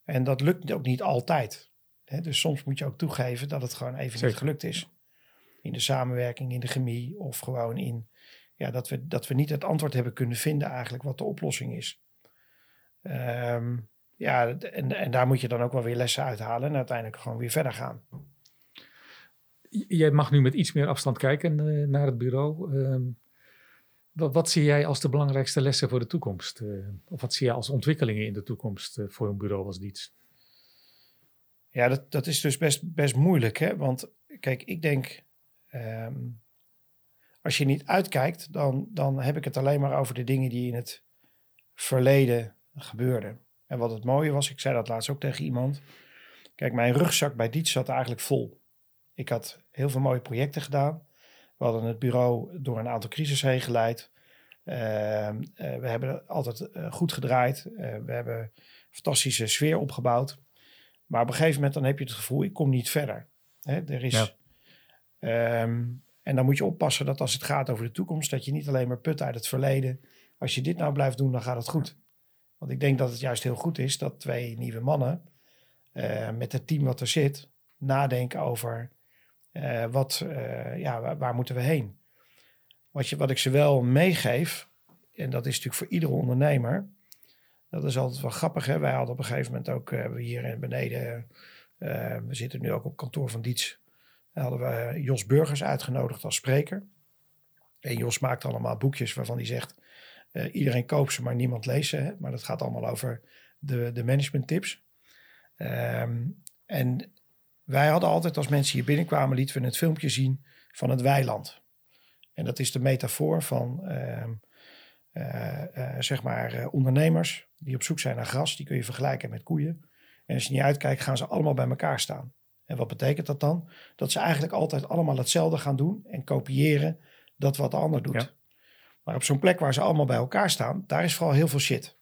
En dat lukt ook niet altijd. Hè? Dus soms moet je ook toegeven dat het gewoon even Zeker. niet gelukt is. In de samenwerking, in de chemie of gewoon in. Ja, dat we, dat we niet het antwoord hebben kunnen vinden, eigenlijk wat de oplossing is. Um, ja, en, en daar moet je dan ook wel weer lessen uithalen en uiteindelijk gewoon weer verder gaan. Jij mag nu met iets meer afstand kijken uh, naar het bureau. Uh, wat, wat, zie jij als de belangrijkste lessen voor de toekomst? Uh, of wat zie jij als ontwikkelingen in de toekomst eh, voor een bureau als Diets? Ja, dat, dat is dus best, best moeilijk. Hè? Want kijk, ik denk, um, als je niet uitkijkt, dan, dan heb ik het alleen maar over de dingen die in het verleden gebeurden. En wat het mooie was, ik zei dat laatst ook tegen iemand. Kijk, mijn rugzak bij Dietz zat eigenlijk vol. Ik had heel veel mooie projecten gedaan. We hadden het bureau door een aantal crisis heen geleid. Uh, uh, we hebben altijd uh, goed gedraaid. we hebben een fantastische sfeer opgebouwd. Maar op een gegeven moment dan heb je het gevoel, ik kom niet verder. Hè, er is, ja. um, en dan moet je oppassen dat als het gaat over de toekomst, dat je niet alleen maar put uit het verleden. Als je dit nou blijft doen, dan gaat het goed. Want ik denk dat het juist heel goed is dat twee nieuwe mannen uh, met het team wat er zit nadenken over uh, wat, uh, ja, waar, moeten we heen. Wat, je, wat ik ze wel meegeef, en dat is natuurlijk voor iedere ondernemer, dat is altijd wel grappig. Hè? Wij hadden op een gegeven moment ook hier beneden, we zitten nu ook op kantoor van Diets, hadden we Jos Burgers uitgenodigd als spreker. En Jos maakt allemaal boekjes waarvan hij zegt, Eh, iedereen koopt ze, maar niemand leest ze. Hè? Maar dat gaat allemaal over de, de management tips. Ehm, en wij hadden altijd, als mensen hier binnenkwamen, lieten we het filmpje zien van het weiland. En dat is de metafoor van, ehm, eh, eh, zeg maar, ondernemers die op zoek zijn naar gras. Die kun je vergelijken met koeien. En als je niet uitkijkt, gaan ze allemaal bij elkaar staan. En wat betekent dat dan? Dat ze eigenlijk altijd allemaal hetzelfde gaan doen en kopiëren dat wat de ander doet. Ja. Maar op zo'n plek waar ze allemaal bij elkaar staan, daar is vooral heel veel shit.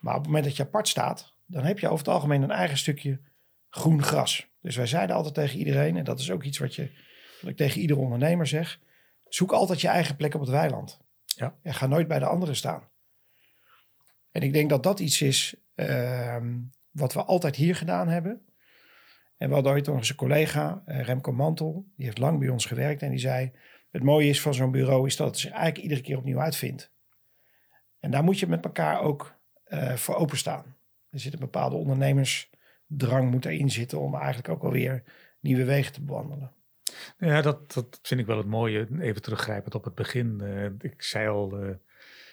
Maar op het moment dat je apart staat, dan heb je over het algemeen een eigen stukje groen gras. Dus wij zeiden altijd tegen iedereen, en dat is ook iets wat, je, wat ik tegen iedere ondernemer zeg, zoek altijd je eigen plek op het weiland. Ja. En ga nooit bij de anderen staan. En ik denk dat dat iets is ehm, wat we altijd hier gedaan hebben. En we hadden ooit een collega, eh, Remco Mantel, die heeft lang bij ons gewerkt en die zei, het mooie is van zo'n bureau is dat het zich eigenlijk iedere keer opnieuw uitvindt. En daar moet je met elkaar ook eh, voor openstaan. Er zit een bepaalde ondernemersdrang moet erin zitten om eigenlijk ook alweer nieuwe wegen te bewandelen. Ja, dat, dat vind ik wel het mooie. Even teruggrijpend op het begin. eh, ik zei al, eh,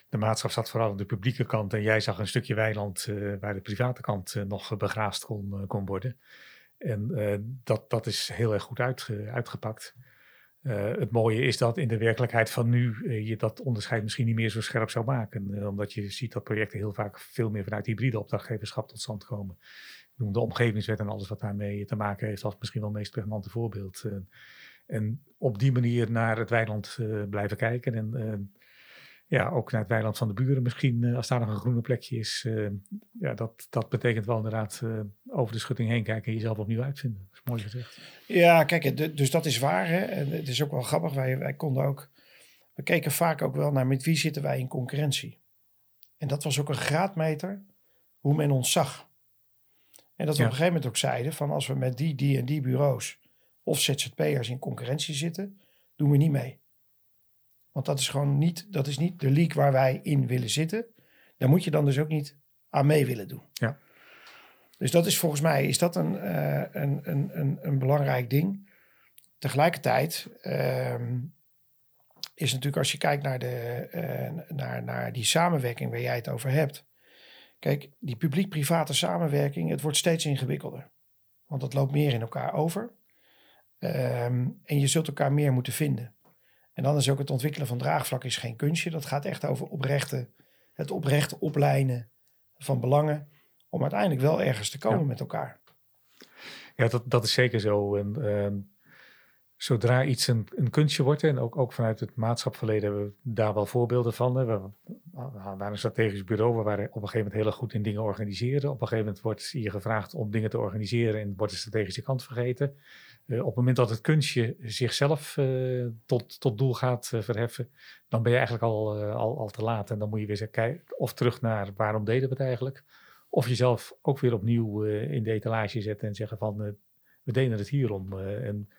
de maatschap zat vooral aan de publieke kant. En jij zag een stukje weiland waar de private kant nog begraasd kon, kon worden. En dat, dat is heel erg goed uitge- uitgepakt. Eh, het mooie is dat in de werkelijkheid van nu eh, je dat onderscheid misschien niet meer zo scherp zou maken. Eh, omdat je ziet dat projecten heel vaak veel meer vanuit hybride opdrachtgeverschap tot stand komen. Ik noem de omgevingswet en alles wat daarmee te maken heeft als misschien wel het meest pregnante voorbeeld. En op die manier naar het weiland blijven kijken. En ja, ook naar het weiland van de buren misschien, eh, als daar nog een groene plekje is. eh, ja, dat, dat betekent wel inderdaad eh, over de schutting heen kijken en jezelf opnieuw uitvinden. Dat is mooi gezegd. Ja, kijk, dus dat is waar. Hè? En het is ook wel grappig. Wij, wij konden ook. We keken vaak ook wel naar met wie zitten wij in concurrentie. En dat was ook een graadmeter hoe men ons zag. En dat we Ja. op een gegeven moment ook zeiden: van als we met die, die en die bureaus of ZZP'ers in concurrentie zitten, doen we niet mee. Want dat is gewoon niet, dat is niet de league waar wij in willen zitten. Daar moet je dan dus ook niet aan mee willen doen. Ja. Dus dat is volgens mij is dat een, eh, een, een, een, een belangrijk ding. Tegelijkertijd ehm, is natuurlijk als je kijkt naar, de, eh, naar, naar die samenwerking waar jij het over hebt. Kijk, die publiek-private samenwerking, het wordt steeds ingewikkelder. Want het loopt meer in elkaar over. Ehm, en je zult elkaar meer moeten vinden. En dan is ook het ontwikkelen van draagvlak is geen kunstje. Dat gaat echt over oprechte, het oprechte oplijnen van belangen. Om uiteindelijk wel ergens te komen Ja. met elkaar. Ja, dat, dat is zeker zo. En, ehm, zodra iets een, een kunstje wordt, en ook, ook vanuit het maatschapverleden hebben we daar wel voorbeelden van. hè. We, we waren een strategisch bureau, we waren op een gegeven moment heel goed in dingen organiseren. Op een gegeven moment wordt je gevraagd om dingen te organiseren en wordt de strategische kant vergeten. Eh, op het moment dat het kunstje zichzelf eh, tot, tot doel gaat eh, verheffen, dan ben je eigenlijk al, al, al te laat. En dan moet je weer zeggen, kijk, of terug naar waarom deden we het eigenlijk. Of jezelf ook weer opnieuw in de etalage zetten en zeggen van, we deden het hierom. en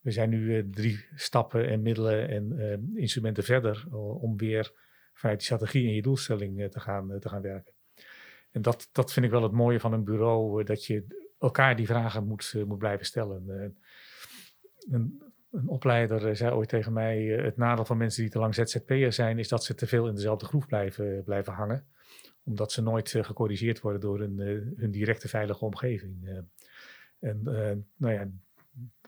we zijn nu drie stappen en middelen en instrumenten verder om weer vanuit die strategie en je doelstelling te, gaan, te gaan werken. En dat, dat vind ik wel het mooie van een bureau, dat je elkaar die vragen moet, moet blijven stellen. Eh, een, een opleider eh, zei ooit tegen mij, eh, het nadeel van mensen die te lang ZZP'er zijn, is dat ze te veel in dezelfde groef blijven, blijven hangen. Omdat ze nooit eh, gecorrigeerd worden door hun, eh, hun directe veilige omgeving. Eh, en eh, nou ja,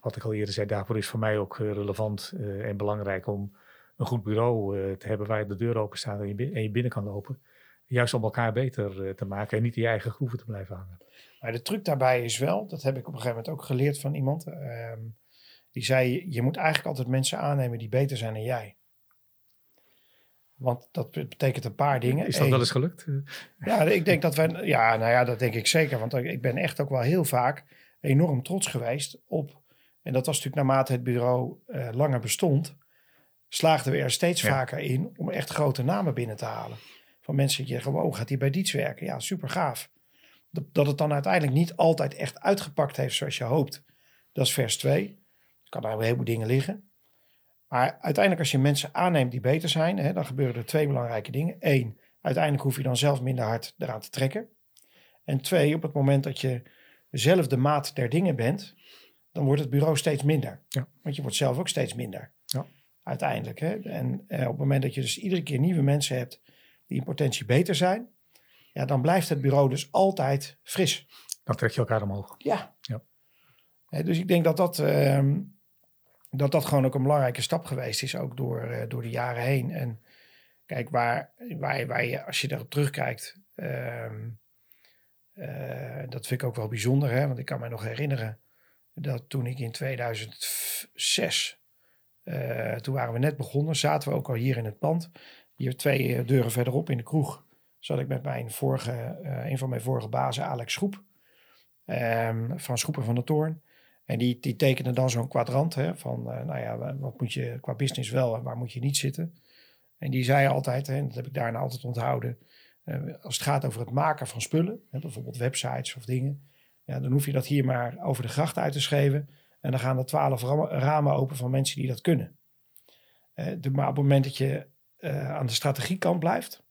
wat ik al eerder zei, daarvoor is voor mij ook eh, relevant eh, en belangrijk om een goed bureau eh, te hebben waar de deur open staat en je, bin- en je binnen kan lopen. Juist om elkaar beter eh, te maken en niet in je eigen groeven te blijven hangen. Maar de truc daarbij is wel, dat heb ik op een gegeven moment ook geleerd van iemand. ehm, die zei, je moet eigenlijk altijd mensen aannemen die beter zijn dan jij. Want dat betekent een paar dingen. Is dat Eén, wel eens gelukt? Ja, ik denk dat wij. Ja, nou ja, dat denk ik zeker. Want ik ben echt ook wel heel vaak enorm trots geweest op. En dat was natuurlijk naarmate het bureau eh, langer bestond. Slaagden we er steeds Ja. vaker in om echt grote namen binnen te halen. Van mensen die zeggen: wow, gaat hij bij Diets werken? Ja, super gaaf. Dat, dat het dan uiteindelijk niet altijd echt uitgepakt heeft zoals je hoopt. Dat is vers 2. Kan daar een heleboel dingen liggen. Maar uiteindelijk, als je mensen aanneemt die beter zijn, hè, dan gebeuren er twee belangrijke dingen. Eén, uiteindelijk hoef je dan zelf minder hard eraan te trekken. En twee, op het moment dat je zelf de maat der dingen bent, dan wordt het bureau steeds minder. Ja. Want je wordt zelf ook steeds minder. Ja. uiteindelijk. Hè? En eh, op het moment dat je dus iedere keer nieuwe mensen hebt die in potentie beter zijn, ja, dan blijft het bureau dus altijd fris. Dan trek je elkaar omhoog. Ja. Ja. Hè, dus ik denk dat dat, ehm, dat dat gewoon ook een belangrijke stap geweest is, ook door, eh, door de jaren heen. En kijk, waar, waar, waar je, als je daarop terugkijkt, ehm, eh, dat vind ik ook wel bijzonder, hè? want ik kan me nog herinneren dat toen ik in 2006, eh, toen waren we net begonnen, zaten we ook al hier in het pand. Hier twee deuren verderop in de kroeg zat ik met mijn vorige, een van mijn vorige bazen, Alex Schroep, ehm, van Schroepen van de Toorn. En die, die tekende dan zo'n kwadrant hè, van, eh, nou ja, wat moet je qua business wel en waar moet je niet zitten. En die zei altijd, hè, en dat heb ik daarna altijd onthouden, eh, als het gaat over het maken van spullen, hè, bijvoorbeeld websites of dingen, ja, dan hoef je dat hier maar over de gracht uit te schreven. En dan gaan er twaalf ra- ramen open van mensen die dat kunnen. Eh, de, maar op het moment dat je aan de strategiekant blijft,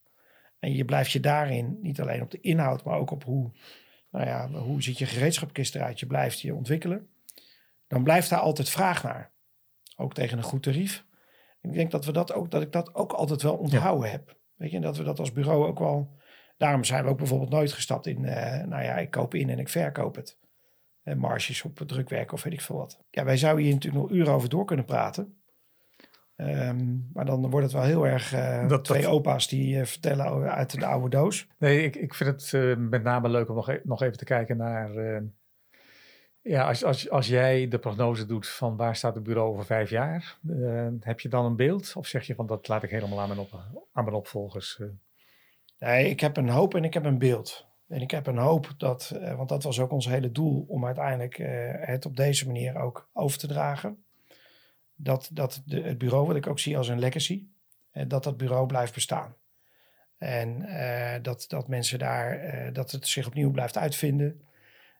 en je blijft je daarin, niet alleen op de inhoud, maar ook op hoe, nou ja, hoe ziet je gereedschapkist eruit, je blijft je ontwikkelen, dan blijft daar altijd vraag naar. Ook tegen een goed tarief. Ik denk dat, we dat, ook, dat ik dat ook altijd wel onthouden heb. Weet je, en dat we dat als bureau ook wel. Daarom zijn we ook bijvoorbeeld nooit gestapt in, eh, nou ja, ik koop in en ik verkoop het. Eh, marges op het drukwerk of weet ik veel wat. Ja, wij zouden hier natuurlijk nog uren over door kunnen praten. Ehm, maar dan wordt het wel heel erg eh, Dat- twee dat- opa's die vertellen uit de oude doos. Nee, ik, ik vind het met name leuk om nog, e- nog even te kijken naar. Ja, als, als, als jij de prognose doet van waar staat het bureau over vijf jaar, eh, heb je dan een beeld? Of zeg je van dat laat ik helemaal aan mijn, op, aan mijn opvolgers? eh? Nee, ik heb een hoop en ik heb een beeld. En ik heb een hoop dat, eh, want dat was ook ons hele doel, om uiteindelijk het op deze manier ook over te dragen. Dat, dat het bureau, wat ik ook zie als een legacy, dat dat bureau blijft bestaan. En dat, dat mensen daar, dat het zich opnieuw blijft uitvinden.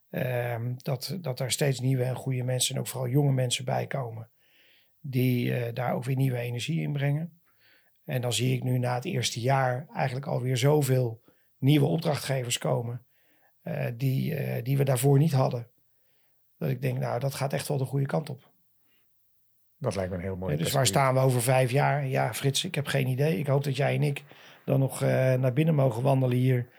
Ehm, dat, dat er steeds nieuwe en goede mensen en ook vooral jonge mensen bij komen. Die eh, daar ook weer nieuwe energie in brengen. En dan zie ik nu na het eerste jaar eigenlijk alweer zoveel nieuwe opdrachtgevers komen. eh, die, eh, die we daarvoor niet hadden. Dat ik denk, nou, dat gaat echt wel de goede kant op. Dat lijkt me een heel mooi. Ja, dus waar staan we over vijf jaar? Ja, Frits, ik heb geen idee. Ik hoop dat jij en ik dan nog naar binnen mogen wandelen hier.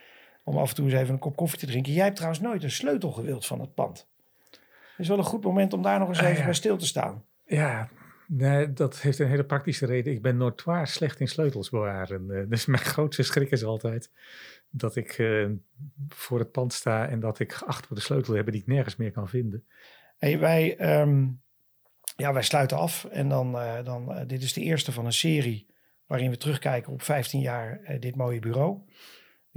Om af en toe eens even een kop koffie te drinken. Jij hebt trouwens nooit een sleutel gewild van het pand. Het is wel een goed moment om daar nog eens Ah, even ja. bij stil te staan. Ja, nee, dat heeft een hele praktische reden. Ik ben notoire slecht in sleutels bewaren. Eh, dus mijn [LAUGHS] grootste schrik is altijd dat ik eh, voor het pand sta en dat ik achter de sleutel heb die ik nergens meer kan vinden. Hey, wij, ehm, ja, wij sluiten af. En dan, eh, dan dit is de eerste van een serie waarin we terugkijken op 15 jaar dit mooie bureau.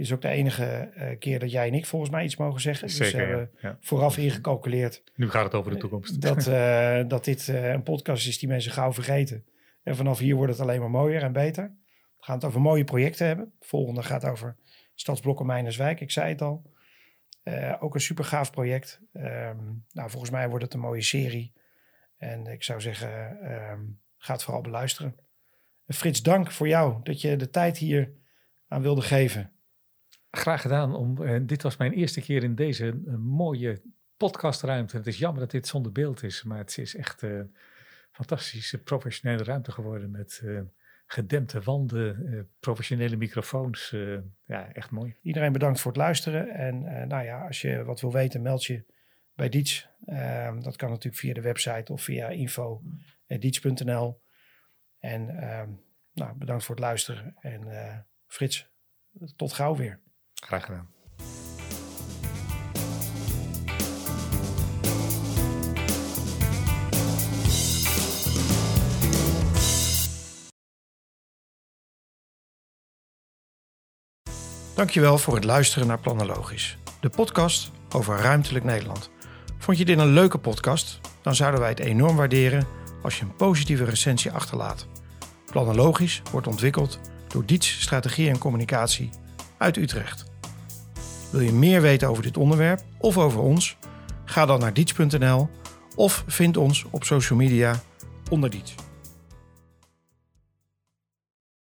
Dit is ook de enige eh, keer dat jij en ik volgens mij iets mogen zeggen. dus we Zeker, hebben ja. ja. vooraf ingecalculeerd Nu gaat het over de toekomst. dat, [LAUGHS] eh, dat dit eh, een podcast is die mensen gauw vergeten. En vanaf hier wordt het alleen maar mooier en beter. We gaan het over mooie projecten hebben. De volgende gaat over Stadsblokken Mijnerswijk. Ik zei het al. Eh, ook een super gaaf project. Ehm, nou, volgens mij wordt het een mooie serie. En ik zou zeggen, ehm, ga het vooral beluisteren. En Frits, dank voor jou dat je de tijd hier aan wilde geven. Graag gedaan. Om, eh, dit was mijn eerste keer in deze eh, mooie podcastruimte. Het is jammer dat dit zonder beeld is, maar het is echt een fantastische professionele ruimte geworden met eh, gedempte wanden, eh, professionele microfoons. eh, ja, echt mooi. Iedereen bedankt voor het luisteren. En eh, nou ja, als je wat wil weten, meld je bij Diets. Ehm, dat kan natuurlijk via de website of via info.diets.nl. En ehm, nou, bedankt voor het luisteren. En eh, Frits, tot gauw weer. Graag gedaan. Dankjewel voor het luisteren naar Planologisch, de podcast over ruimtelijk Nederland. Vond je dit een leuke podcast? Dan zouden wij het enorm waarderen als je een positieve recensie achterlaat. Planologisch wordt ontwikkeld door Diets Strategie en Communicatie uit Utrecht. Wil je meer weten over dit onderwerp of over ons? Ga dan naar diets.nl of vind ons op social media onder Diets.